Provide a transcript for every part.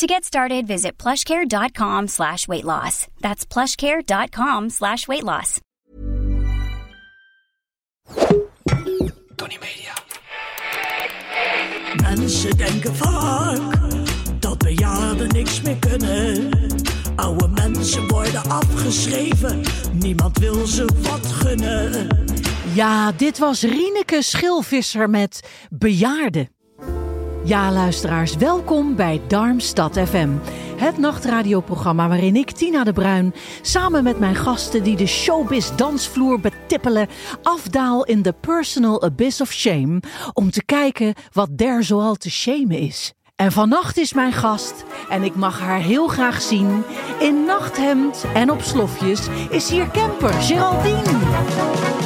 To get started, visit plushcare.com slash weight loss. That's plushcare.com slash weight loss. Tony Media. Mensen denken vaak dat bejaarden niks meer kunnen. Oude mensen worden afgeschreven, niemand wil ze wat gunnen. Ja, dit was Rieneke Schilvisser met Bejaarden. Ja, luisteraars, welkom bij Darmstad FM. Het nachtradioprogramma waarin ik, Tina de Bruin, samen met mijn gasten die de showbiz dansvloer betippelen, afdaal in de personal abyss of shame om te kijken wat der zoal te shamen is. En vannacht is mijn gast, en ik mag haar heel graag zien, in nachthemd en op slofjes, is hier camper Geraldine.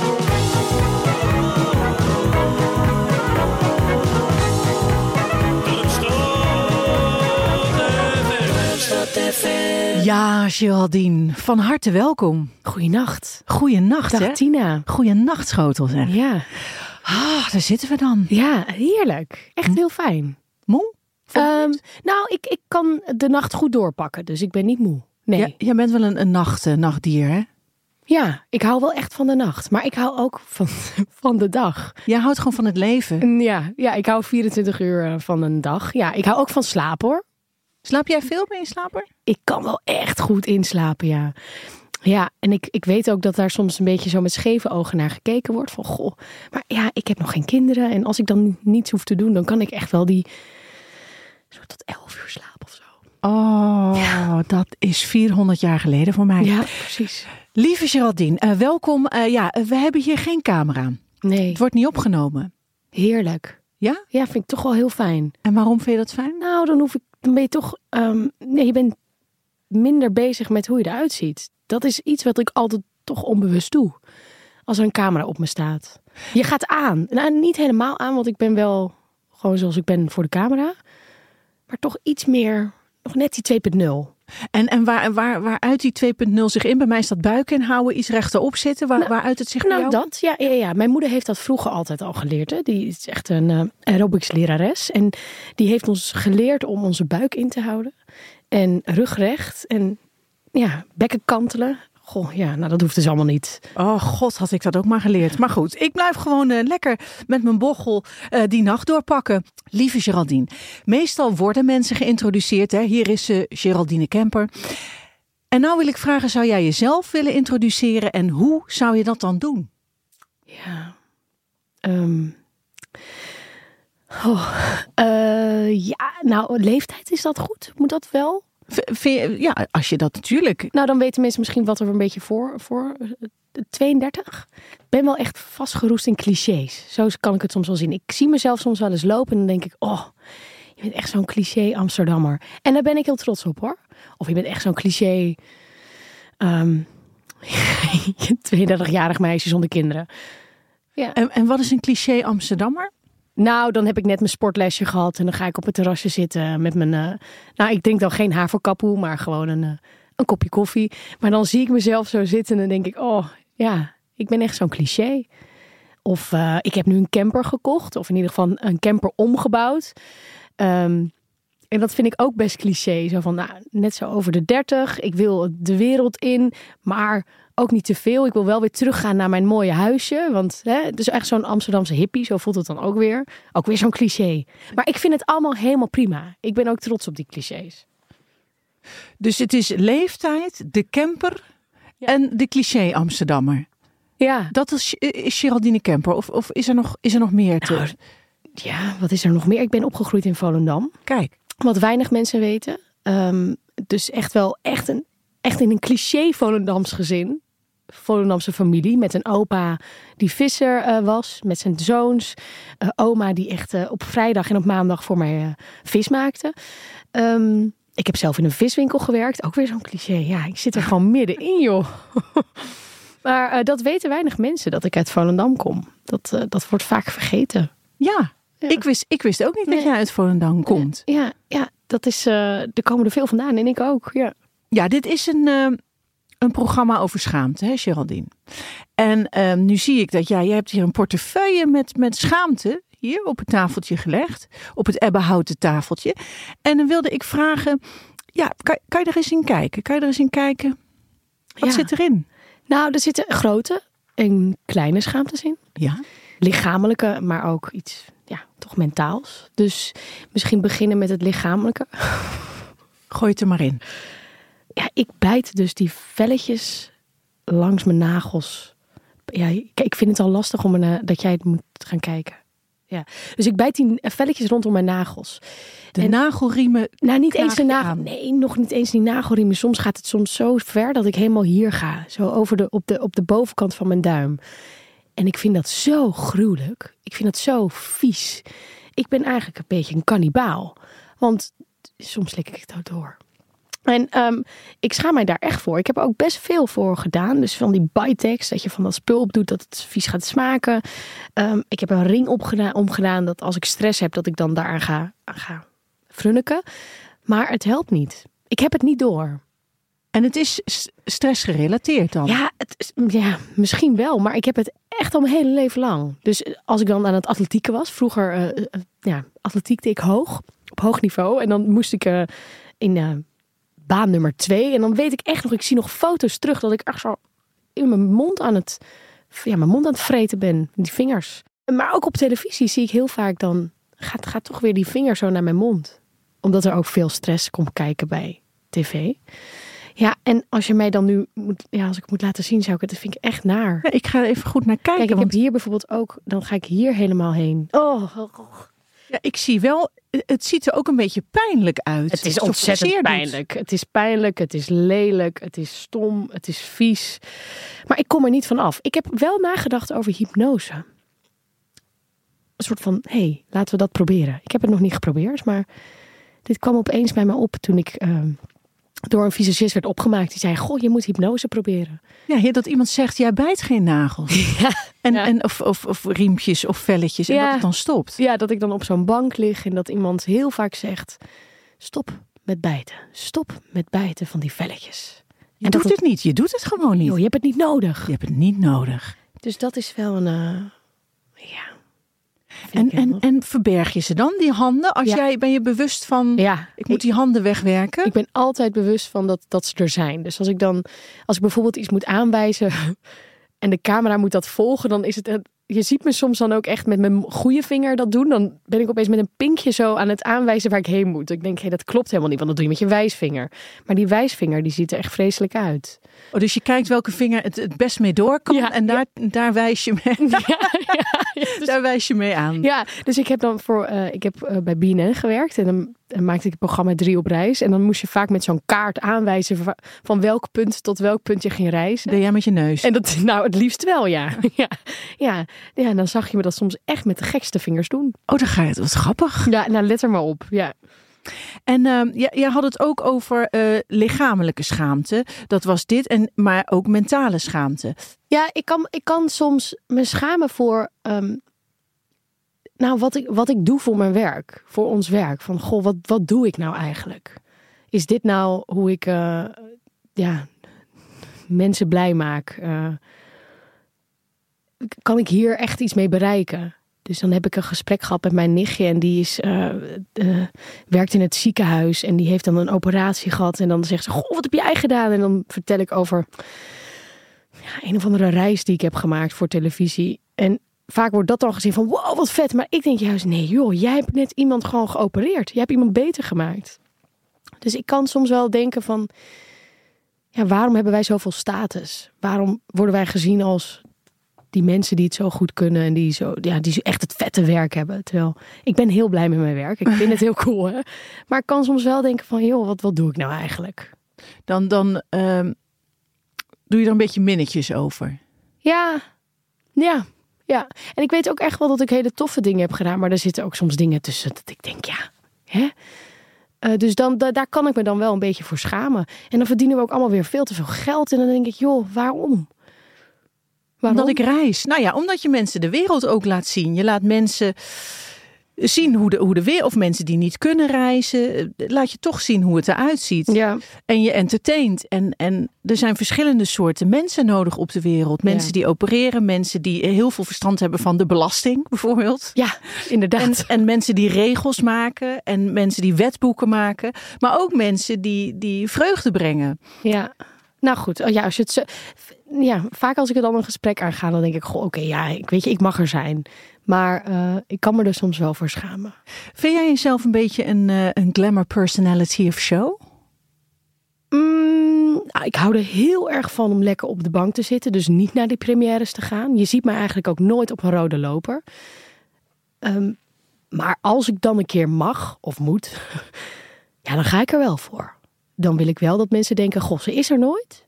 Ja, Geraldine, van harte welkom. Goeienacht. Goeienacht, Dag hè? Tina. Goeienacht, schotel, zeg. Ja. Ah, daar zitten we dan. ja, heerlijk. Echt heel fijn. Moe? Ehm, nou, ik, ik kan de nacht goed doorpakken, dus ik ben niet moe. Nee. Ja, Ja, jij bent wel een, een nacht, eh, nachtdier, hè? ik hou wel echt van de nacht, maar ik hou ook van, van de dag. Jij houdt gewoon van het leven. En Ja, ja, ik hou 24 uur eh, van een dag. Ja, ik hou ook van slapen hoor. Slaap jij veel? Ben je slaper? Ik kan wel echt goed inslapen, ja. Ja, en ik, ik weet ook dat daar soms een beetje zo met scheve ogen naar gekeken wordt. Van goh, maar ja, ik heb nog geen kinderen. En als ik dan niets hoef te doen, dan kan ik echt wel die zo tot 11 uur slapen of zo. Oh, dat is 400 jaar geleden voor mij. Ja, precies. Lieve Geraldine, eh, welkom. Eh, ja, eh, we hebben hier geen camera. Nee, Het wordt niet opgenomen. heerlijk. Ja? Ja, vind ik toch wel heel fijn. En waarom vind je dat fijn? Nou, dan hoef ik, dan ben je toch, ehm, nee, je bent minder bezig met hoe je eruit ziet. Dat is iets wat ik altijd toch onbewust doe. Als er een camera op me staat. Je gaat aan. Nou, niet helemaal aan, want ik ben wel gewoon zoals ik ben voor de camera. Maar toch iets meer, nog net die 2.0. En, en waar, waar, waaruit die 2.0 zich in? Bij mij is dat buik inhouden, iets rechterop zitten. Waar, waaruit het zich Nou, jou? dat, ja, ja, ja. Mijn moeder heeft dat vroeger altijd al geleerd. Hè. Die is echt een eh, aerobics lerares. En die heeft ons geleerd om onze buik in te houden. En rugrecht. En ja, bekken kantelen. Goh, ja, nou dat hoeft dus allemaal niet. Oh god, had ik dat ook maar geleerd. Maar goed, ik blijf gewoon eh, lekker met mijn bochel eh, die nacht doorpakken. Lieve Geraldine, meestal worden mensen geïntroduceerd. Hè? Hier is ze, Geraldine Kemper. En nou wil ik vragen, zou jij jezelf willen introduceren en hoe zou je dat dan doen? Ja. Ehm. Oh, eh, ja, nou, leeftijd is dat goed? Moet dat wel? V- vind je- ja, als je dat natuurlijk. Nou, dan weten mensen misschien wat er een beetje voor. voor eh, 32. Ik ben wel echt vastgeroest in clichés. Zo kan ik het soms wel zien. Ik zie mezelf soms wel eens lopen en dan denk ik: oh, je bent echt zo'n cliché Amsterdammer. En daar ben ik heel trots op hoor. Of je bent echt zo'n cliché. ehm 32-jarig meisje zonder kinderen. Ja. En, en wat is een cliché Amsterdammer? Nou, dan heb ik net mijn sportlesje gehad en dan ga ik op het terrasje zitten met mijn. eh, nou, ik drink dan geen haverkapoe, maar gewoon een, eh, een kopje koffie. Maar dan zie ik mezelf zo zitten en dan denk ik: oh ja, ik ben echt zo'n cliché. Of eh, ik heb nu een camper gekocht, of in ieder geval een camper omgebouwd. Ehm, en dat vind ik ook best cliché. Zo van, nou, net zo over de 30. Ik wil de wereld in, maar ook niet te veel. Ik wil wel weer teruggaan naar mijn mooie huisje. Want hè, het is echt zo'n Amsterdamse hippie. Zo voelt het dan ook weer. Ook weer zo'n cliché. Maar ik vind het allemaal helemaal prima. Ik ben ook trots op die clichés. Dus het is leeftijd, de camper en de cliché Amsterdammer. Ja. Dat is, is Geraldine Kemper. Of, of is, er nog, is er nog meer te... Nou, ja, wat is er nog meer? Ik ben opgegroeid in Volendam. Kijk, Wat weinig mensen weten. Ehm, dus echt wel echt, een, echt in een cliché Volendams gezin. Volendamse familie met een opa die visser eh, was, met zijn zoons. Eh, oma die echt eh, op vrijdag en op maandag voor mij vis maakte. Ehm, ik heb zelf in een viswinkel gewerkt, ook weer zo'n cliché. Ja, ik zit er gewoon middenin, joh. Maar dat weten weinig mensen, dat ik uit Volendam kom. Dat, dat wordt vaak vergeten. Ja, Ik, wist, ik wist ook niet dat jij uit Volendam komt. Ja, ja dat is, er komen er veel vandaan en ik ook. Ja. Ja, dit is een, een programma over schaamte, hè, Geraldine. En eh, nu zie ik dat jij, jij hebt hier een portefeuille met, met schaamte hier op het tafeltje gelegd. Op het ebbenhouten tafeltje. En dan wilde ik vragen, ja, kan, kan je er eens in kijken? Kan je er eens in kijken? Wat Ja. zit erin? Nou, er zitten grote en kleine schaamtes in. Ja. Lichamelijke, maar ook iets, ja, toch mentaals. Dus misschien beginnen met het lichamelijke. Gooi het er maar in. Ja, ik bijt dus die velletjes langs mijn nagels. Ja, ik, vind het al lastig om erna- dat jij het moet gaan kijken. Ja. Dus ik bijt die velletjes rondom mijn nagels. De En- nagelriemen. Nou, niet eens de nagel. aan? Nee, nog niet eens die nagelriemen. Soms gaat het soms zo ver dat ik helemaal hier ga. Zo over de, op, de, op de bovenkant van mijn duim. En ik vind dat zo gruwelijk. Ik vind dat zo vies. Ik ben eigenlijk een beetje een kannibaal. Want soms slik ik het ook door. En ehm, ik schaam mij daar echt voor. Ik heb er ook best veel voor gedaan. Dus van die Bitex, dat je van dat spul op doet dat het vies gaat smaken. Ehm, ik heb een ring opgedaan, omgedaan dat als ik stress heb, dat ik dan daaraan ga, aan ga frunniken. Maar het helpt niet. Ik heb het niet door. En het is stressgerelateerd dan. Ja, het is, ja, misschien wel. Maar ik heb het echt al mijn hele leven lang. Dus eh, als ik dan aan het atletieken was. Vroeger, eh, ja, atletiekte ik hoog. Op hoog niveau. En dan moest ik in baan nummer twee. En dan weet ik echt nog, ik zie nog foto's terug. Dat ik echt zo in mijn mond aan het, ja, mijn mond aan het vreten ben. Die vingers. Maar ook op televisie zie ik heel vaak dan, gaat, gaat toch weer die vinger zo naar mijn mond. Omdat er ook veel stress komt kijken bij tv. Ja, en als je mij dan nu moet, ja, als ik moet laten zien, zou ik het, dat vind ik echt naar. Ja, ik ga even goed naar kijken. Kijk, ik want heb hier bijvoorbeeld ook, dan ga ik hier helemaal heen. Oh, ja, ik zie wel, eh, het ziet er ook een beetje pijnlijk uit. het is ontzettend doet. pijnlijk. Het is pijnlijk, het is lelijk, het is stom, het is vies. Maar ik kom er niet van af. Ik heb wel nagedacht over hypnose. Een soort van, hé, hey, laten we dat proberen. Ik heb het nog niet geprobeerd, maar dit kwam opeens bij me op toen ik ehm, door een visagist werd opgemaakt. Die zei, goh, je moet hypnose proberen. Ja, dat iemand zegt, jij bijt geen nagels. Ja, En, Ja. en of, of, of riempjes of velletjes. En Ja. dat het dan stopt. Ja, dat ik dan op zo'n bank lig en dat iemand heel vaak zegt: stop met bijten. Stop met bijten van die velletjes. Je En doet dat het niet. Je doet het gewoon niet. Joh, je hebt het niet nodig. Je hebt het niet nodig. Dus dat is wel een. eh, ja. En, en, en verberg je ze dan, die handen? Als Ja. jij, ben je bewust van, ja, ik moet die handen wegwerken? ik ben altijd bewust van dat, dat ze er zijn. Dus als ik dan, als ik bijvoorbeeld iets moet aanwijzen en de camera moet dat volgen, dan is het. Je ziet me soms dan ook echt met mijn goede vinger dat doen. Dan ben ik opeens met een pinkje zo aan het aanwijzen waar ik heen moet. Ik denk, hé, dat klopt helemaal niet, want dat doe je met je wijsvinger. Maar die wijsvinger, die ziet er echt vreselijk uit. Oh, dus je kijkt welke vinger het, het best mee door kan. Ja, en daar, daar, wijs je mee, Ja, dus- daar wijs je mee aan. Ja, dus ik heb dan voor, eh, ik heb eh, bij BNN gewerkt en dan, maakte ik het programma Drie op reis. En dan moest je vaak met zo'n kaart aanwijzen va- van welk punt tot welk punt je ging reizen. Deed jij met je neus. En dat, nou, het liefst wel, ja. ja. Ja, ja, en dan zag je me dat soms echt met de gekste vingers doen. Oh, dan ga je het. Wat grappig. Ja, nou, let er maar op. Ja. En ehm jij, jij had het ook over eh, lichamelijke schaamte. Dat was dit. En, maar ook mentale schaamte. Ja, ik kan, ik kan soms me schamen voor. ehm, nou, wat ik, wat ik doe voor mijn werk, voor ons werk. Van goh, wat, wat doe ik nou eigenlijk? Is dit nou hoe ik eh, ja, mensen blij maak? Eh, kan ik hier echt iets mee bereiken? Dus dan heb ik een gesprek gehad met mijn nichtje en die is, eh, werkt in het ziekenhuis en die heeft dan een operatie gehad. En dan zegt ze, goh, wat heb jij gedaan? En dan vertel ik over ja, een of andere reis die ik heb gemaakt voor televisie. En vaak wordt dat dan gezien van, wow, wat vet. Maar ik denk juist, nee joh, jij hebt net iemand gewoon geopereerd. Jij hebt iemand beter gemaakt. Dus ik kan soms wel denken van, ja, waarom hebben wij zoveel status? Waarom worden wij gezien als die mensen die het zo goed kunnen en die, zo, ja, die echt het vette werk hebben? Terwijl ik ben heel blij met mijn werk. Ik vind het heel cool, hè? Maar ik kan soms wel denken van, joh, wat, wat doe ik nou eigenlijk? Dan, dan ehm, doe je er een beetje minnetjes over. Ja, ja, ja. En ik weet ook echt wel dat ik hele toffe dingen heb gedaan. Maar er zitten ook soms dingen tussen dat ik denk, ja, hè? Eh, dus dan, da- daar kan ik me dan wel een beetje voor schamen. En dan verdienen we ook allemaal weer veel te veel geld. En dan denk ik, joh, waarom? Waarom? Omdat ik reis. Nou ja, omdat je mensen de wereld ook laat zien. Je laat mensen zien hoe de, hoe de wereld, of mensen die niet kunnen reizen, eh, laat je toch zien hoe het eruit ziet. Ja, En je entertaint. En, en er zijn verschillende soorten mensen nodig op de wereld. Mensen Ja. die opereren, mensen die heel veel verstand hebben van de belasting, bijvoorbeeld. ja inderdaad. En, en mensen die regels maken en mensen die wetboeken maken. Maar ook mensen die, die vreugde brengen. Ja, nou goed. Oh, ja, als je het zo, ja, vaak als ik het dan een gesprek aanga, dan denk ik, goh, oké, ja, ik weet je, ik mag er zijn. Maar eh, ik kan me er soms wel voor schamen. Vind jij jezelf een beetje een, eh, een glamour personality of show? Mm, nou, ik hou er heel erg van om lekker op de bank te zitten. Dus niet naar die premières te gaan. Je ziet me eigenlijk ook nooit op een rode loper. Ehm, maar als ik dan een keer mag of moet, ja, dan ga ik er wel voor. Dan wil ik wel dat mensen denken, goh, ze is er nooit.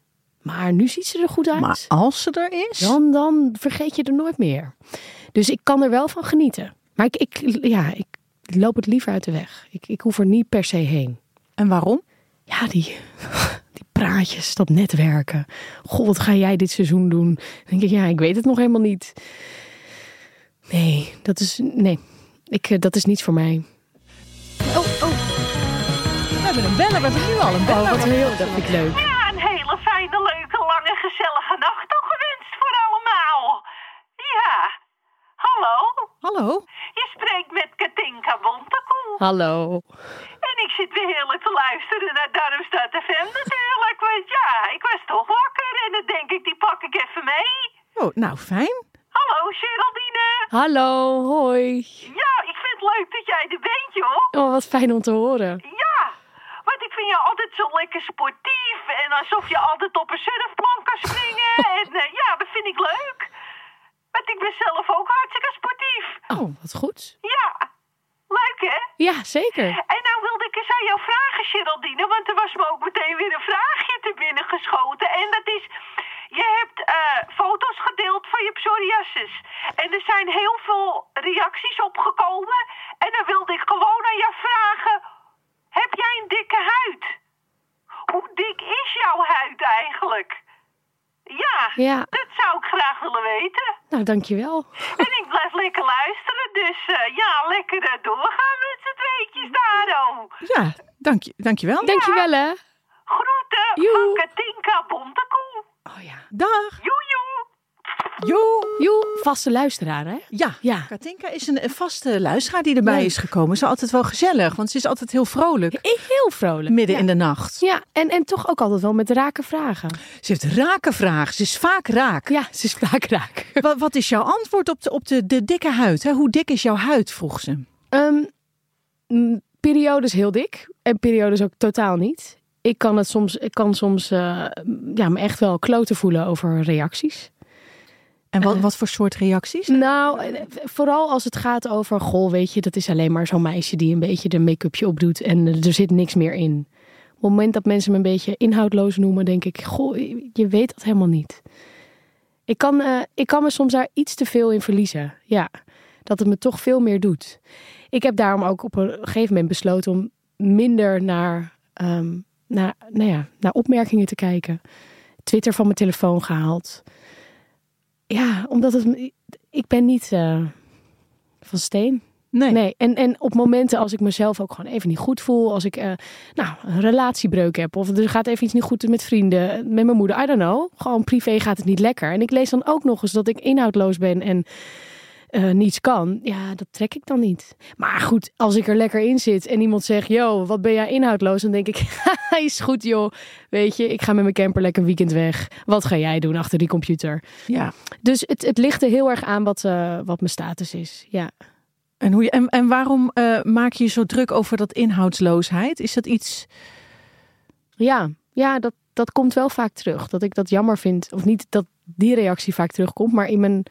Maar nu ziet ze er goed uit. Maar als ze er is, dan, dan vergeet je er nooit meer. Dus ik kan er wel van genieten. Maar ik, ik, ja, ik loop het liever uit de weg. Ik, ik hoef er niet per se heen. en waarom? Ja, die, die praatjes, dat netwerken. Goh, wat ga jij dit seizoen doen? Dan denk ik, ja, ik weet het nog helemaal niet. Nee, dat is, nee, ik, eh, dat is niets voor mij. Oh, oh. We hebben een beller, we hebben nu al een beller. Oh, wat heel, dat vind ik leuk. Ja, een hele fijne, leuke, lange, gezellige nacht toegewenst voor allemaal. Ja, hallo, Hallo? je spreekt met Katinka Bontekoe. Hallo. En ik zit weer heerlijk te luisteren naar Darmstad FM natuurlijk. Want ja, ik was toch wakker en dan denk ik, die pak ik even mee. Oh, nou fijn. Hallo, Geraldine. Hallo, hoi. Ja, ik vind het leuk dat jij er bent, joh. Oh, wat fijn om te horen. Ja, want ik vind je altijd zo lekker sportief en alsof je altijd op een surfplank kan springen. en eh, ja, dat vind ik leuk. Want ik ben zelf ook hartstikke sportief. Oh, wat goed. Ja, leuk hè? Ja, zeker. En nou wilde ik eens aan jou vragen, Geraldine, want er was me ook meteen weer een vraagje te binnen geschoten. En dat is, je hebt eh, foto's gedeeld van je psoriasis. En er zijn heel veel reacties opgekomen. En dan wilde ik gewoon aan jou vragen, heb jij een dikke huid? Hoe dik is jouw huid eigenlijk? Ja, Ja. dat zou ik graag willen weten. Nou, dankjewel. En ik blijf lekker luisteren, dus eh, ja, lekker eh, doorgaan met z'n tweetjes daar, oh. Ja, dank je, dankjewel. Dankjewel, hè. Groeten Joe. van Katinka Bontekoe. Oh ja. Dag. Joe, joe. Joe. Joe, vaste luisteraar, hè? Ja, Ja. Katinka is een, vaste luisteraar die erbij Leuk. is gekomen. Ze is altijd wel gezellig, want ze is altijd heel vrolijk. Heel vrolijk. Midden ja. in de nacht. Ja, en, en toch ook altijd wel met rake vragen. Ze heeft rake vragen. Ze is vaak raak. Ja, ze is vaak raak. Wat, wat is jouw antwoord op de, op de, de dikke huid? Hè? Hoe dik is jouw huid, vroeg ze. Ehm, periodes heel dik en periodes ook totaal niet. Ik kan het soms, ik kan soms eh, ja, me echt wel kloten voelen over reacties. En wat, wat voor soort reacties? Nou, eh, vooral als het gaat over, goh, weet je, dat is alleen maar zo'n meisje die een beetje de make-upje opdoet en er zit niks meer in. Op het moment dat mensen me een beetje inhoudloos noemen, denk ik, goh, je weet dat helemaal niet. Ik kan, eh, ik kan me soms daar iets te veel in verliezen. Ja, dat het me toch veel meer doet. Ik heb daarom ook op een gegeven moment besloten om minder naar, ehm, naar, nou ja, naar opmerkingen te kijken. Twitter van mijn telefoon gehaald. Ja, omdat het, ik ben niet eh, van steen. Nee. Nee, en, en op momenten als ik mezelf ook gewoon even niet goed voel, als ik eh, nou, een relatiebreuk heb of er gaat even iets niet goed met vrienden, met mijn moeder, I don't know. Gewoon privé gaat het niet lekker. En ik lees dan ook nog eens dat ik inhoudloos ben en eh, niets kan. Ja, dat trek ik dan niet. Maar goed, als ik er lekker in zit en iemand zegt, yo, wat ben jij inhoudloos? Dan denk ik, is goed joh. Weet je, ik ga met mijn camper lekker een weekend weg. Wat ga jij doen achter die computer? Ja. Dus het, het ligt er heel erg aan wat, eh, wat mijn status is. Ja. En, hoe je, en, en waarom eh, maak je je zo druk over dat inhoudsloosheid? Is dat iets... Ja, ja dat, dat komt wel vaak terug. Dat ik dat jammer vind. Of niet dat die reactie vaak terugkomt, maar in mijn,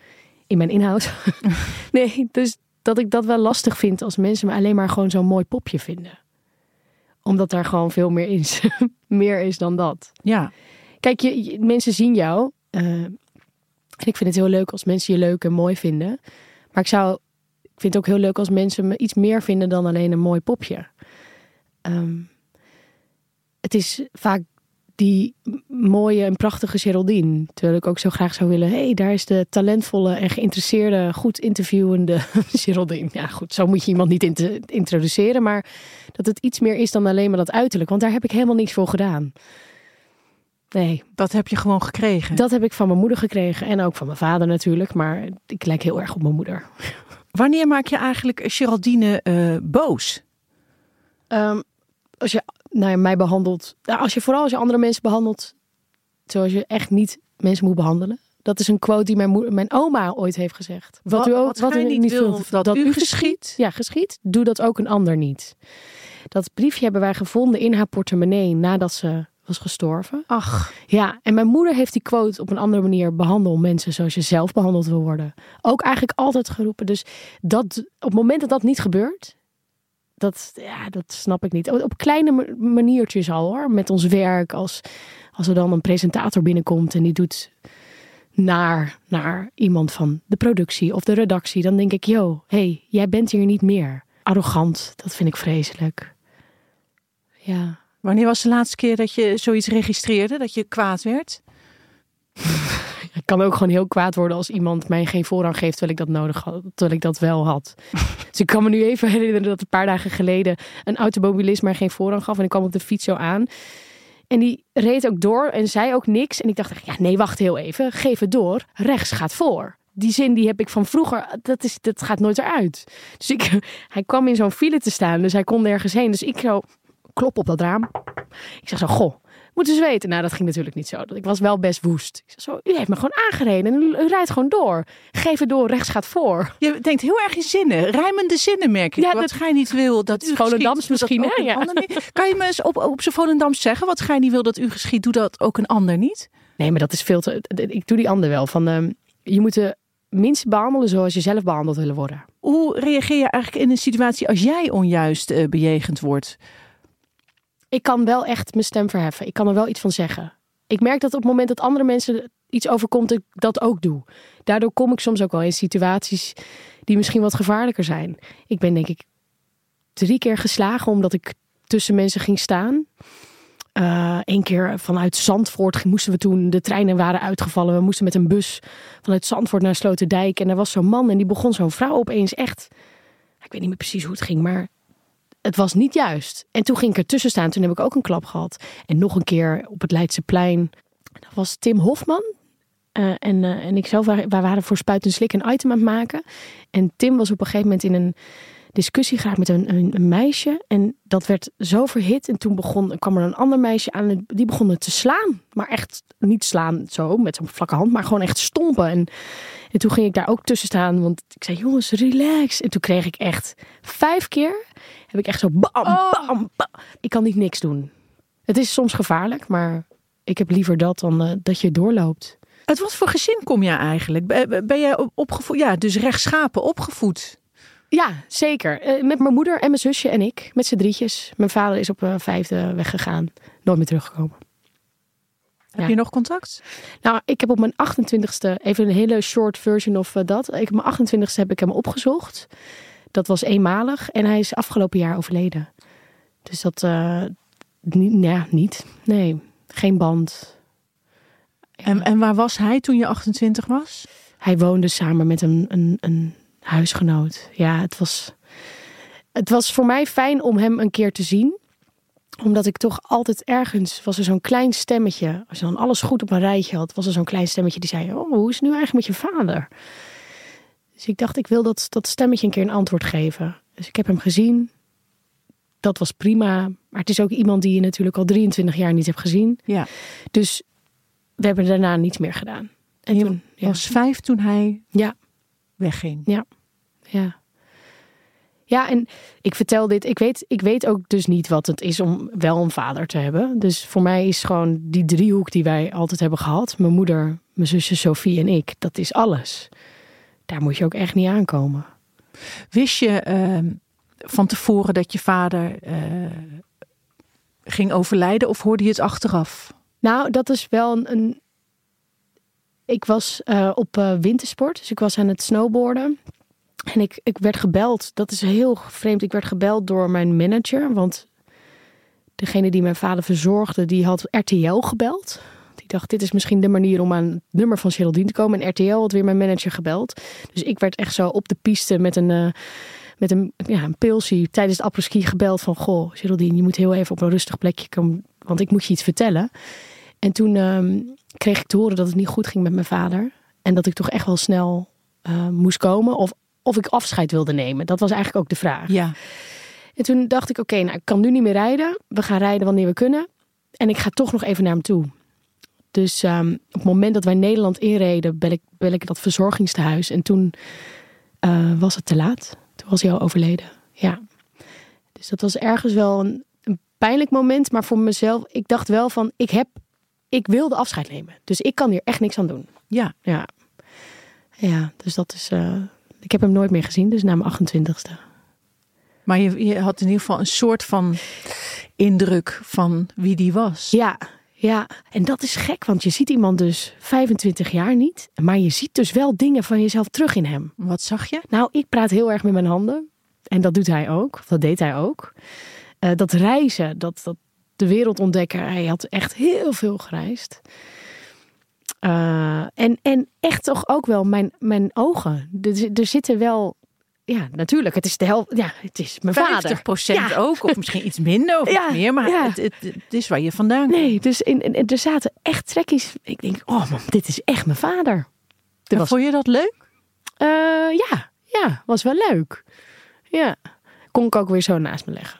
in mijn inhoud. nee, dus dat ik dat wel lastig vind als mensen me alleen maar gewoon zo'n mooi popje vinden. Omdat daar gewoon veel meer is. meer is dan dat. Ja. Kijk, je, je- mensen zien jou. eh, en ik vind het heel leuk als mensen je leuk en mooi vinden. Maar ik zou. Ik vind het ook heel leuk als mensen me iets meer vinden dan alleen een mooi popje. Ehm, het is vaak die mooie en prachtige Geraldine. Terwijl ik ook zo graag zou willen... hé, hey, daar is de talentvolle en geïnteresseerde, goed interviewende Geraldine. Ja, goed, zo moet je iemand niet int- introduceren. Maar dat het iets meer is dan alleen maar dat uiterlijk. Want daar heb ik helemaal niks voor gedaan. Nee, Dat heb je gewoon gekregen. dat heb ik van mijn moeder gekregen. En ook van mijn vader natuurlijk. Maar ik lijk heel erg op mijn moeder. Wanneer maak je eigenlijk Geraldine eh, boos? Ehm, als je nou ja, mij behandelt, nou, als je vooral als je andere mensen behandelt, zoals je echt niet mensen moet behandelen. Dat is een quote die mijn, moeder, mijn oma ooit heeft gezegd. Wat- wat gij u niet wil dat u geschiet, ja, geschiet, doe dat ook een ander niet. Dat briefje hebben wij gevonden in haar portemonnee nadat ze was gestorven. Ach, Ja, en mijn moeder heeft die quote op een andere manier behandeld mensen zoals je zelf behandeld wil worden. Ook eigenlijk altijd geroepen. Dus dat, op het moment dat dat niet gebeurt, dat, ja, dat snap ik niet. Op kleine ma- maniertjes al hoor. Met ons werk, als, als er dan een presentator binnenkomt en die doet naar, naar iemand van de productie of de redactie. Dan denk ik, yo, hey, jij bent hier niet meer. Arrogant, dat vind ik vreselijk. Ja. wanneer was de laatste keer dat je zoiets registreerde, dat je kwaad werd? Ik kan ook gewoon heel kwaad worden als iemand mij geen voorrang geeft terwijl ik dat nodig had, terwijl ik dat wel had. dus ik kan me nu even herinneren dat een paar dagen geleden een automobilist mij geen voorrang gaf en ik kwam op de fiets zo aan. En die reed ook door en zei ook niks. En ik dacht, ja, nee, wacht heel even. Geef het door. Rechts gaat voor. Die zin die heb ik van vroeger, dat, is, dat gaat nooit eruit. Dus ik, hij kwam in zo'n file te staan, dus hij kon nergens heen. Dus ik zo klop op dat raam. Ik zeg zo, goh, moeten ze weten. Nou, dat ging natuurlijk niet zo. Ik was wel best woest. Ik zeg zo, u heeft me gewoon aangereden en u, rijdt gewoon door. Geef het door, rechts gaat voor. Je denkt heel erg in zinnen, rijmende zinnen merk ik. Ja, wat dat- gij niet wil dat u Volendams dat misschien, hè? Ja. ander niet. Kan je me eens op, op zijn Volendams zeggen, wat gij niet wil dat u geschiet, doe dat ook een ander niet? Nee, maar dat is veel te... Ik doe die ander wel. Van, ehm, je moet de mensen behandelen zoals je zelf behandeld willen worden. Hoe reageer je eigenlijk in een situatie als jij onjuist eh, bejegend wordt? Ik kan wel echt mijn stem verheffen. Ik kan er wel iets van zeggen. Ik merk dat op het moment dat andere mensen iets overkomt, ik dat ook doe. Daardoor kom ik soms ook wel in situaties die misschien wat gevaarlijker zijn. Ik ben denk ik drie keer geslagen omdat ik tussen mensen ging staan. Eén keer vanuit Zandvoort moesten we toen, de treinen waren uitgevallen. We moesten met een bus vanuit Zandvoort naar Sloterdijk. En er was zo'n man en die begon zo'n vrouw opeens echt... Ik weet niet meer precies hoe het ging, maar het was niet juist. En toen ging ik ertussen staan. Toen heb ik ook een klap gehad. En nog een keer op het Leidseplein. Dat was Tim Hofman. Eh, en, eh, en ik zelf, wij waren voor Spuit en Slik een item aan het maken. En Tim was op een gegeven moment in een discussie geraakt met een, een, een meisje. En dat werd zo verhit. En toen begon, kwam er een ander meisje aan. En die begon het te slaan. Maar echt niet slaan zo, met zo'n vlakke hand. Maar gewoon echt stompen. En, en toen ging ik daar ook tussen staan. Want ik zei, jongens, relax. En toen kreeg ik echt vijf keer... heb ik echt zo bam, bam, bam. Ik kan niet niks doen. Het is soms gevaarlijk, maar ik heb liever dat dan eh, dat je doorloopt. Uit wat voor gezin kom jij eigenlijk? Ben, ben jij opgevoed? Ja, dus rechtschapen opgevoed. Ja, zeker. Eh, met mijn moeder en mijn zusje en ik. Met z'n drietjes. Mijn vader is op een vijfde weggegaan. Nooit meer teruggekomen. Heb Ja. je nog contact? Nou, ik heb op mijn 28ste, even een hele short version of eh, dat. Ik, op mijn 28ste heb ik hem opgezocht. Dat was eenmalig. En hij is afgelopen jaar overleden. Dus dat, eh, niet, ja, niet. Nee, geen band. En, en waar was hij toen je 28 was? Hij woonde samen met een, een, een huisgenoot. Ja, het was, het was voor mij fijn om hem een keer te zien. Omdat ik toch altijd ergens was er zo'n klein stemmetje. Als je dan alles goed op een rijtje had, was er zo'n klein stemmetje die zei: Oh, hoe is het nu eigenlijk met je vader? Dus ik dacht, ik wil dat, dat stemmetje een keer een antwoord geven. Dus ik heb hem gezien. Dat was prima. Maar het is ook iemand die je natuurlijk al 23 jaar niet hebt gezien. Ja. Dus we hebben daarna niets meer gedaan. En je toen, ja. was vijf toen hij ja, wegging. ja. Ja, en ik vertel dit. Ik weet, ik weet ook dus niet wat het is om wel een vader te hebben. Dus voor mij is gewoon die driehoek die wij altijd hebben gehad. Mijn moeder, mijn zusje Sophie en ik. Dat is alles. Daar moet je ook echt niet aankomen. Wist je ehm, van tevoren dat je vader eh, ging overlijden of hoorde je het achteraf? Nou, dat is wel een. Ik was eh, op eh, wintersport, dus ik was aan het snowboarden. En ik, ik werd gebeld. Dat is heel vreemd. Ik werd gebeld door mijn manager. Want degene die mijn vader verzorgde, die had RTL gebeld. Die dacht, dit is misschien de manier om aan het nummer van Geraldine te komen. En RTL had weer mijn manager gebeld. Dus ik werd echt zo op de piste met een, uh, met een, ja, een pilsie tijdens het apres-ski gebeld van... Goh, Geraldine, je moet heel even op een rustig plekje komen, want ik moet je iets vertellen. En toen uh, kreeg ik te horen dat het niet goed ging met mijn vader. En dat ik toch echt wel snel uh, moest komen. Of, of ik afscheid wilde nemen. Dat was eigenlijk ook de vraag. Ja. En toen dacht ik, oké, nou, ik kan nu niet meer rijden. We gaan rijden wanneer we kunnen. En ik ga toch nog even naar hem toe. Dus um, op het moment dat wij Nederland inreden, bel ik, bel ik dat verzorgingstehuis. En toen uh, was het te laat. Toen was hij al overleden. Ja. Dus dat was ergens wel een, een, pijnlijk moment. Maar voor mezelf, ik dacht wel van, ik heb, ik wilde afscheid nemen. Dus ik kan hier echt niks aan doen. Ja. Ja. Ja, dus dat is, uh, ik heb hem nooit meer gezien. Dus na mijn 28ste. Maar je, je had in ieder geval een soort van indruk van wie die was. Ja, ja, en dat is gek, want je ziet iemand dus 25 jaar niet, maar je ziet dus wel dingen van jezelf terug in hem. Wat zag je? Nou, ik praat heel erg met mijn handen en dat doet hij ook, dat deed hij ook. Uh, dat reizen, dat, dat de wereld ontdekken, hij had echt heel veel gereisd. Uh, en, en echt toch ook wel mijn, mijn ogen. Er, er zitten wel ja, natuurlijk. Het is de helft. Ja, het is mijn 50 vader. procent Ja. ook, of misschien iets minder of Ja, meer, maar ja. het, het, het is waar je vandaan komt. Nee, dus in, in- er zaten echt trekkies. Ik denk, oh man, dit is echt mijn vader. Er was, Vond je dat leuk? Eh, ja, ja, was wel leuk. Ja, kon ik ook weer zo naast me leggen.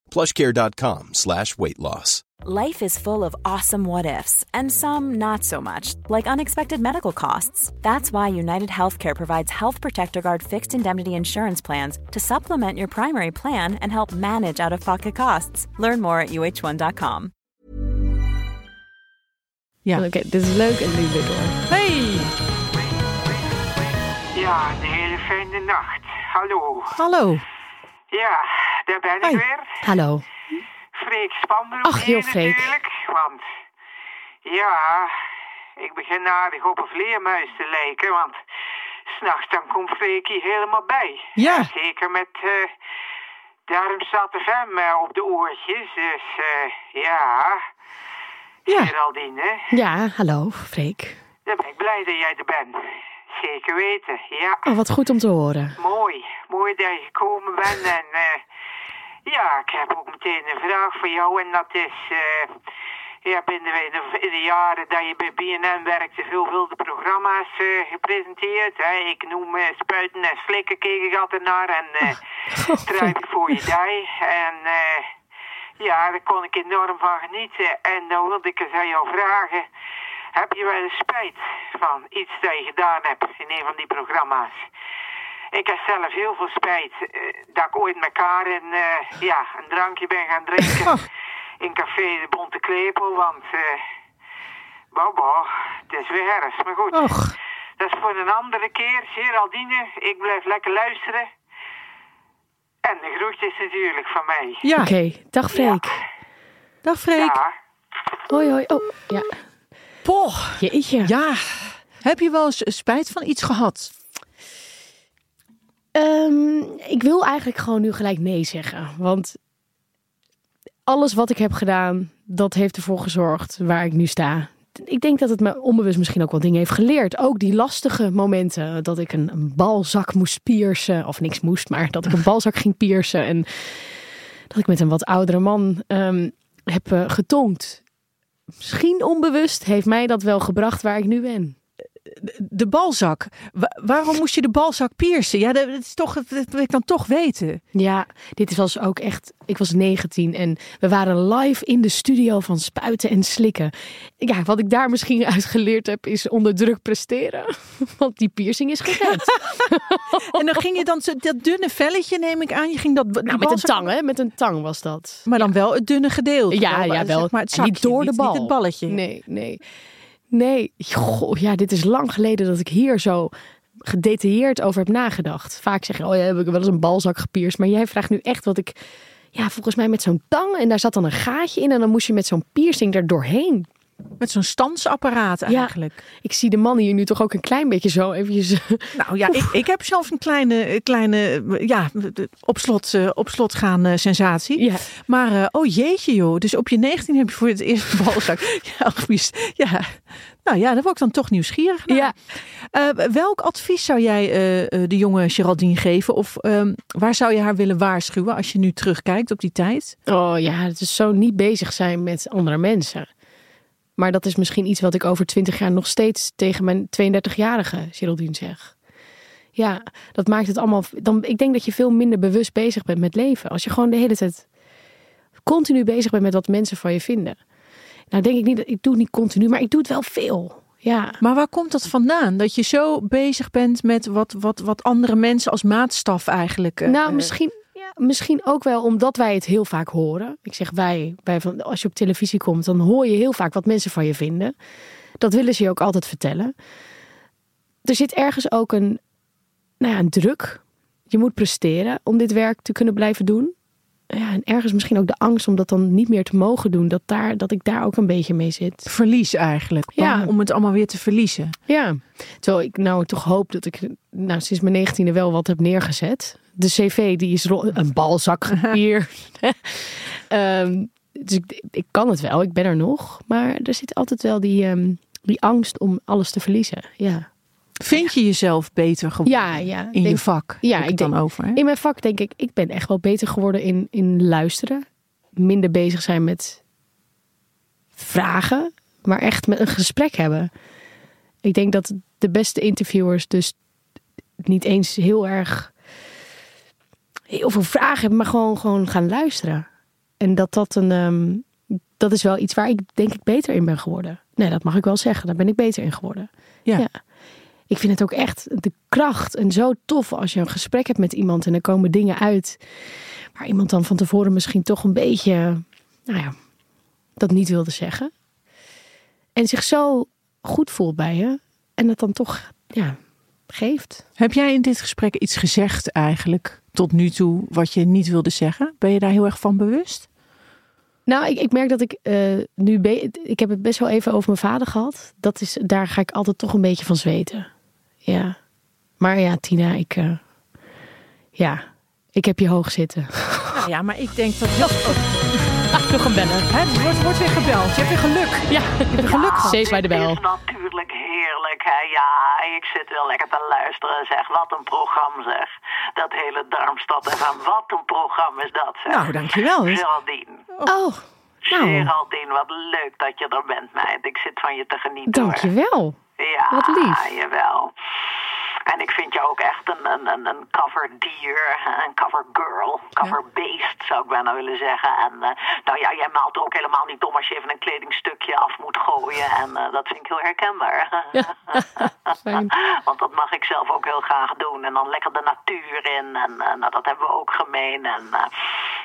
plushcare.com slash weight loss. Life is full of awesome what ifs, and some not so much, like unexpected medical costs. That's why United Healthcare provides Health Protector Guard fixed indemnity insurance plans to supplement your primary plan and help manage out of pocket costs. Learn more at uh1.com. Ja. Oké, dit is leuk en nu weer door. Hey, Ja, een hele fijne nacht. Hallo. hallo. Ja, daar ben ik Hoi. weer. Hallo. Freek Spanbroek Ach, joh, Freek. natuurlijk. Want, ja, ik begin aardig op een vleermuis te lijken. Want s'nachts dan komt Freekie helemaal bij. Ja. Zeker met uh, Darmstad FM eh, op de oortjes. Dus, eh, ja. Ja. Geraldine, Ja, hallo, Freek. dan ben ik blij dat jij er bent. Zeker weten, ja. Oh, wat goed om te horen. Mooi, mooi dat je gekomen bent. En eh, ja, ik heb ook meteen een vraag voor jou. En dat is, ja, binnen de, in de jaren dat je bij BNN werkte, veelvuldige programma's eh, gepresenteerd. Hè. Ik noem eh, Spuiten en Slikken, keek ik altijd naar. En eh Truipen voor je dij. En ja, daar kon ik enorm van genieten. En dan wilde ik eens aan jou vragen. Heb je wel spijt van iets dat je gedaan hebt in een van die programma's? Ik heb zelf heel veel spijt eh, dat ik ooit met Karen eh, ja, een drankje ben gaan drinken in café De Bonte Klepel. Want, eh baba, het is weer herfst. Maar goed, Och, dat is voor een andere keer. Geraldine, ik blijf lekker luisteren. En de groetjes natuurlijk van mij. ja. Oké, dag Freek. Dag Freek. Ja. Hoi, hoi. Oh, ja. Poh. Jeetje. Ja. Heb je wel eens spijt van iets gehad? Ehm, ik wil eigenlijk gewoon nu gelijk nee zeggen. Want alles wat ik heb gedaan, dat heeft ervoor gezorgd waar ik nu sta. Ik denk dat het me onbewust misschien ook wel dingen heeft geleerd. Ook die lastige momenten dat ik een, een balzak moest piercen. Of niks moest, maar dat ik een balzak ging piercen. En dat ik met een wat oudere man ehm, heb eh, getongd. Misschien onbewust heeft mij dat wel gebracht waar ik nu ben. De balzak. Wa- waarom moest je de balzak piercen? Ja, dat is toch, dat wil ik dan toch weten. Ja, dit was ook echt. Ik was 19 en we waren live in de studio van Spuiten en Slikken. Ja, wat ik daar misschien uit geleerd heb, is onder druk presteren. Want die piercing is gered. En dan ging je dan zo- dat dunne velletje, neem ik aan. Je ging dat. nou, met een tang, hè? Met een tang was dat. Maar dan wel het dunne gedeelte. Ja, Wel, ja, wel. Zeg maar het En niet door de bal. Niet het balletje. Nee, nee. Nee, ja, dit is lang geleden dat ik hier zo gedetailleerd over heb nagedacht. Vaak zeg je, oh ja, heb ik wel eens een balzak gepierst. Maar jij vraagt nu echt wat ik, ja, volgens mij met zo'n tang. En daar zat dan een gaatje in en dan moest je met zo'n piercing er doorheen. Met zo'n stansapparaat eigenlijk. Ik zie de man hier nu toch ook een klein beetje zo eventjes... Nou ja, ik, ik heb zelfs een kleine, kleine ja, op slot, eh, op slot gaan eh, sensatie. Ja. Maar eh, oh jeetje joh, dus op je 19 heb je voor het eerst balzak. Ja, Guus, ja. Nou ja, daar word ik dan toch nieuwsgierig naar. Ja. Eh, welk advies zou jij eh, eh, de jonge Geraldine geven? Of ehm, waar zou je haar willen waarschuwen als je nu terugkijkt op die tijd? Oh ja, het is zo niet bezig zijn met andere mensen. Maar dat is misschien iets wat ik over twintig jaar nog steeds tegen mijn 32-jarige Geraldine zeg. Ja, dat maakt het allemaal. Dan, ik denk dat je veel minder bewust bezig bent met leven. Als je gewoon de hele tijd continu bezig bent met wat mensen van je vinden. Nou, denk ik niet dat ik doe het niet continu, maar ik doe het wel veel. Ja. Maar waar komt dat vandaan? Dat je zo bezig bent met wat, wat, wat andere mensen als maatstaf eigenlijk. eh, Nou, eh, misschien, misschien ook wel omdat wij het heel vaak horen. Ik zeg wij, van, als je op televisie komt, dan hoor je heel vaak wat mensen van je vinden. Dat willen ze je ook altijd vertellen. Er zit ergens ook een, nou ja, een druk. Je moet presteren om dit werk te kunnen blijven doen. Ja, en ergens misschien ook de angst om dat dan niet meer te mogen doen. Dat, daar, dat ik daar ook een beetje mee zit. verlies eigenlijk. Ja. Om het allemaal weer te verliezen. Ja, terwijl ik nou toch hoop dat ik nou, sinds mijn negentiende wel wat heb neergezet. De cv die is een balzak hier. Ehm, dus ik, ik kan het wel, ik ben er nog. Maar er zit altijd wel die, ehm, die angst om alles te verliezen. Ja, Vind je jezelf beter geworden ja, ja. in je vak? Ja, ik dan denk- over. Hè? In mijn vak denk ik, ik ben echt wel beter geworden in, in luisteren. Minder bezig zijn met vragen, maar echt met een gesprek hebben. Ik denk dat de beste interviewers dus niet eens heel erg heel veel vragen hebben, maar gewoon, gewoon gaan luisteren. En dat dat een, ehm, dat is wel iets waar ik denk ik beter in ben geworden. Nee, dat mag ik wel zeggen. Daar ben ik beter in geworden. Ja. ja. Ik vind het ook echt de kracht en zo tof als je een gesprek hebt met iemand en er komen dingen uit waar iemand dan van tevoren misschien toch een beetje, nou ja, dat niet wilde zeggen. En zich zo goed voelt bij je en het dan toch, ja, geeft. Heb jij in dit gesprek iets gezegd eigenlijk tot nu toe wat je niet wilde zeggen? Ben je daar heel erg van bewust? Nou, ik, ik merk dat ik eh, nu, ik heb het best wel even over mijn vader gehad. Dat is, daar ga ik altijd toch een beetje van zweten. Ja. Maar ja, Tina, ik, eh, ja, ik heb je hoog zitten. Nou ja, maar ik denk dat... Nog een bellen. Hè, het wordt, wordt weer gebeld. Je hebt weer geluk. Ja, Je hebt geluk gehad. Steeds bij de Het bel. is natuurlijk heerlijk, hè. Ja, ik zit wel lekker te luisteren, zeg. Wat een programma, zeg. Dat hele Darmstad en van wat een programma is dat, zeg. Nou, dankjewel. Geraldine. Oh, nou, Geraldine, wat leuk dat je er bent, meid. Ik zit van je te genieten, hoor. dankjewel. Ja, Wat lief. jawel. En ik vind jou ook echt een, een, een, een cover dier, een cover girl, cover beest zou ik bijna willen zeggen. En eh, nou ja, jij maalt er ook helemaal niet om als je even een kledingstukje af moet gooien. En eh, dat vind ik heel herkenbaar. Fijn. Want dat mag ik zelf ook heel graag doen. En dan lekker de natuur in. En eh, nou, dat hebben we ook gemeen. En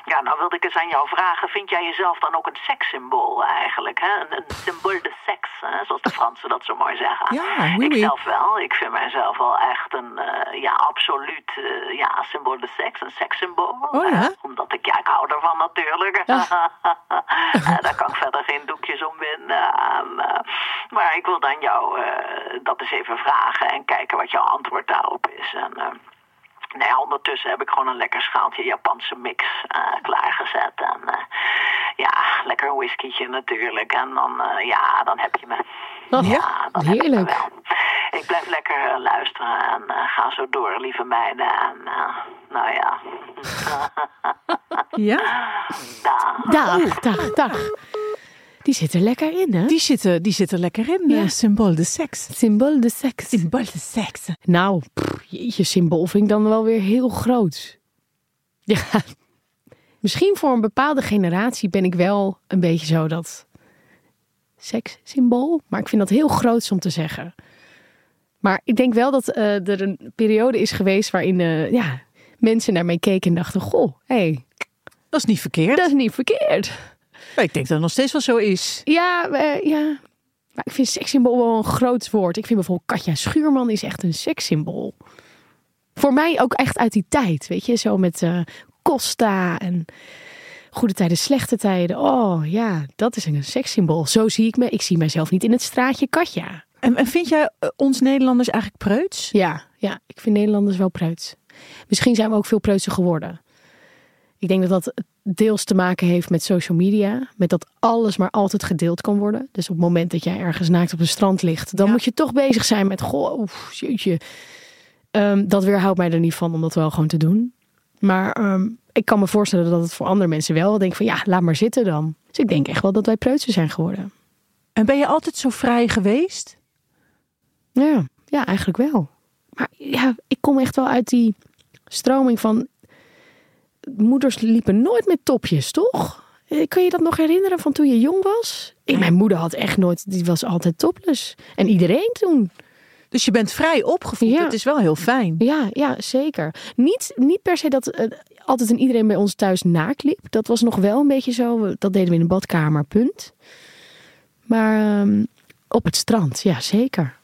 ja, nou wilde ik eens aan jou vragen. Vind jij jezelf dan ook een sekssymbool eigenlijk? Hè? Een, een symbool de seks, hè? zoals de Fransen dat zo mooi zeggen. Ja, oui, ik zelf wel. Ik vind mijzelf wel echt een, eh, ja, absoluut, eh, ja, symbool de seks. Een sekssymbool. Oh ja? Eh, omdat ik, ja, ik hou ervan natuurlijk. Daar kan ik verder geen doekjes om winden. En, eh, maar ik wil dan jou dat eens even vragen en kijken wat jouw antwoord daarop is. En, ja, ondertussen heb ik gewoon een lekker schaaltje Japanse mix klaargezet. En ja, lekker een whiskytje natuurlijk. En dan, ja, dan heb je me. Oh, ja, dan heb je me heerlijk. wel. Ik blijf lekker eh, luisteren en eh, ga zo door, lieve meiden. En eh, nou ja. Ja? Dag. Dag, dag, dag. Die zit er lekker in, hè? Die zitten, die zitten lekker in. Ja. Symbool de seks. Symbool de seks. Symbool de seks. Nou, pff, jeetje, symbool vind ik dan wel weer heel groot. Ja, misschien voor een bepaalde generatie ben ik wel een beetje zo dat sekssymbool. Maar ik vind dat heel groot om te zeggen. Maar ik denk wel dat eh, er een periode is geweest waarin eh, ja, mensen naar mij keken en dachten: Goh, hé, hey, Dat is niet verkeerd. dat is niet verkeerd. Maar ik denk dat het nog steeds wel zo is. Ja, eh, ja. Maar ik vind sekssymbool wel een groot woord. Ik vind bijvoorbeeld Katja Schuurman is echt een sekssymbool. Voor mij ook echt uit die tijd, weet je. Zo met Costa en goede tijden, slechte tijden. Oh ja, dat is een sekssymbool. Zo zie ik me. Ik zie mijzelf niet in het straatje Katja. En, en vind jij eh, ons Nederlanders eigenlijk preuts? Ja, ja, ik vind Nederlanders wel preuts. Misschien zijn we ook veel preutser geworden. Ik denk dat dat deels te maken heeft met social media. Met dat alles maar altijd gedeeld kan worden. Dus op het moment dat jij ergens naakt op een strand ligt, dan Ja. moet je toch bezig zijn met, goh, oef, jeetje. Ehm, dat weerhoudt mij er niet van om dat wel gewoon te doen. Maar ehm, ik kan me voorstellen dat het voor andere mensen wel denk van, ja, laat maar zitten dan. Dus ik denk echt wel dat wij preutser zijn geworden. En ben je altijd zo vrij geweest? Ja, ja, eigenlijk wel. Maar ja, ik kom echt wel uit die stroming van. Moeders liepen nooit met topjes, toch? Eh, Kun je dat nog herinneren van toen je jong was? Ik, mijn moeder had echt nooit, die was altijd topless. En iedereen toen. Dus je bent vrij opgevoed. Ja. Dat is wel heel fijn. Ja, ja zeker. Niet, niet per se dat eh, altijd en iedereen bij ons thuis naakt liep. Dat was nog wel een beetje zo. Dat deden we in de badkamer, punt. Maar ehm, op het strand, ja, zeker.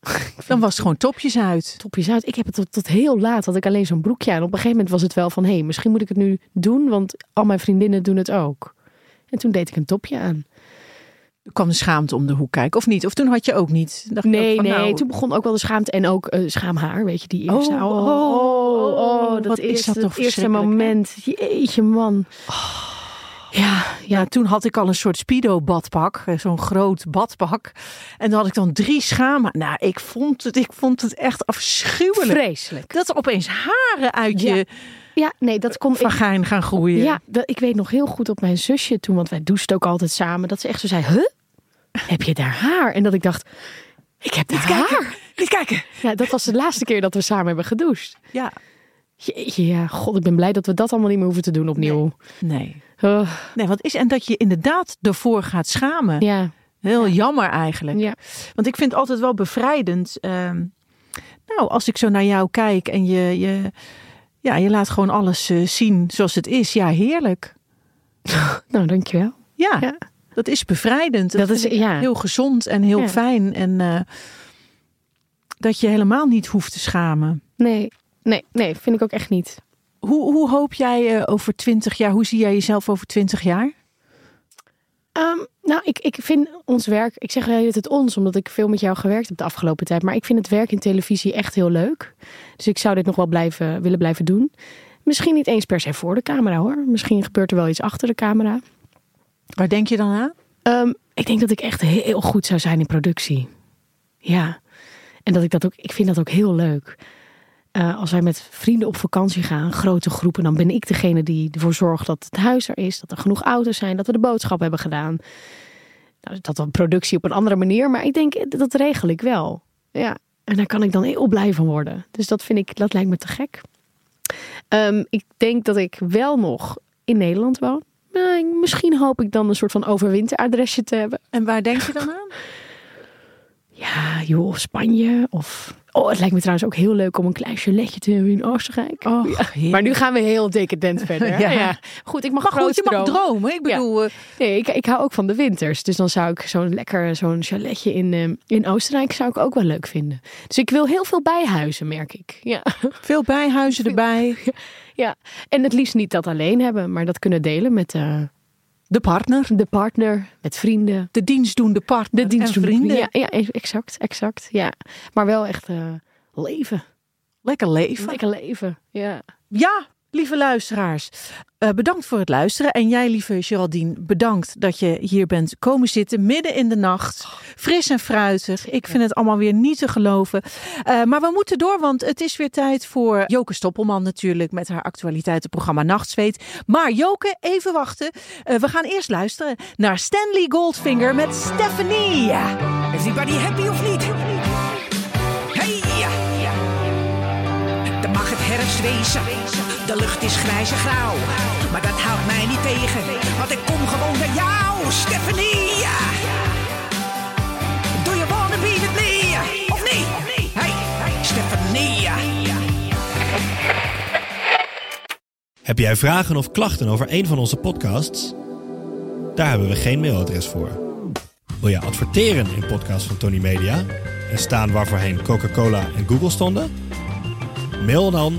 Dan was het gewoon topjes uit. topjes uit. Ik heb het tot, tot heel laat, had ik alleen zo'n broekje aan. Op een gegeven moment was het wel van, hé, hey, misschien moet ik het nu doen, want al mijn vriendinnen doen het ook. En toen deed ik een topje aan. Er kwam de schaamte om de hoek kijken. Of niet? Of toen had je ook niet? Dacht Nee, van, nee, nou, toen begon ook wel de schaamte en ook eh, schaamhaar, weet je, die Oh, eerste. oh, oh, oh, wat dat is dat het eerste moment. Jeetje, man. Ja, Ja, toen had ik al een soort speedo-badpak. eh, Zo'n groot badpak. En dan had ik dan drie schamen. Nou, ik vond het, ik vond het echt afschuwelijk. vreselijk. Dat er opeens haren uit Ja. je Ja, nee, dat ik. vagijn gaan groeien. Ja, dat, ik weet nog heel goed op mijn zusje toen, want wij douchten ook altijd samen, dat ze echt zo zei, huh? Heb je daar haar? En dat ik dacht, ik heb daar haar. Niet kijken. Ja, dat was de laatste keer dat we samen hebben gedoucht. Ja. Jeetje, ja, god, ik ben blij dat we dat allemaal niet meer hoeven te doen opnieuw. Nee. Nee, wat is en dat je inderdaad ervoor gaat schamen. ja, Heel jammer eigenlijk. ja, Want ik vind het altijd wel bevrijdend. ehm, nou, als ik zo naar jou kijk en je, je, ja, je laat gewoon alles eh, zien zoals het is. Ja, heerlijk. nou dankjewel. Ja, Ja. dat is bevrijdend. Dat is- ja. heel gezond en heel Ja. fijn. En eh, dat je helemaal niet hoeft te schamen. Nee, nee, nee, vind ik ook echt niet. Hoe, hoe hoop jij eh, over twintig jaar? Hoe zie jij jezelf over twintig jaar? Ehm, nou, ik, ik vind ons werk, ik zeg wel het ons, omdat ik veel met jou gewerkt heb de afgelopen tijd. Maar ik vind het werk in televisie echt heel leuk. Dus ik zou dit nog wel blijven, willen blijven doen. Misschien niet eens per se voor de camera hoor. Misschien gebeurt er wel iets achter de camera. Waar denk je dan aan? Ehm, ik denk dat ik echt heel goed zou zijn in productie. Ja. En dat ik dat ook, ik vind dat ook heel leuk. Eh, als wij met vrienden op vakantie gaan, grote groepen, dan ben ik degene die ervoor zorgt dat het huis er is, dat er genoeg auto's zijn, dat we de boodschap hebben gedaan. Nou, dat dan productie op een andere manier, maar ik denk dat regel ik wel. Ja. En daar kan ik dan heel blij van worden. Dus dat vind ik, dat lijkt me te gek. Ehm, ik denk dat ik wel nog in Nederland woon. Nou, misschien hoop ik dan een soort van overwinteradresje te hebben. En waar denk je dan aan? Ja, joh, of Spanje. Of... Oh, het lijkt me trouwens ook heel leuk om een klein chaletje te hebben in Oostenrijk. Oh, Maar nu gaan we heel decadent verder. Ja. ja. Goed, ik mag, Maar goed, je mag dromen. dromen. Ik bedoel, eh, Nee, ik, ik hou ook van de winters. Dus dan zou ik zo'n lekker zo'n chaletje in, eh, in Oostenrijk zou ik ook wel leuk vinden. Dus ik wil heel veel bijhuizen, merk ik. Ja. veel bijhuizen erbij. ja. En het liefst niet dat alleen hebben, maar dat kunnen delen met eh, De partner. de partner, met vrienden. De dienstdoende partner. De dienst en vrienden. Ja, ja, exact, exact. Ja. Maar wel echt eh, leven. Lekker leven. Lekker leven. Ja. Ja, lieve luisteraars. Uh, bedankt voor het luisteren. En jij, lieve Geraldine, bedankt dat je hier bent komen zitten midden in de nacht. Fris en fruitig. Ik vind het allemaal weer niet te geloven. Uh, maar we moeten door, want het is weer tijd voor Joke Stoppelman natuurlijk met haar actualiteitenprogramma Nachtzweet. Maar Joke, even wachten. Uh, we gaan eerst luisteren naar Stanley Goldfinger met Stephanie. Everybody happy of niet? Hey! Dan mag het herfst wezen. De lucht is grijs en grauw. Maar dat houdt mij niet tegen. Want ik kom gewoon naar jou, Stephanie. Doe je wanna be with me? Of niet? Hey, Stephanie. Heb jij vragen of klachten over een van onze podcasts? Daar hebben we geen mailadres voor. Wil je adverteren in podcasts van Tony Media en staan waarvoorheen Coca-Cola en Google stonden? Mail dan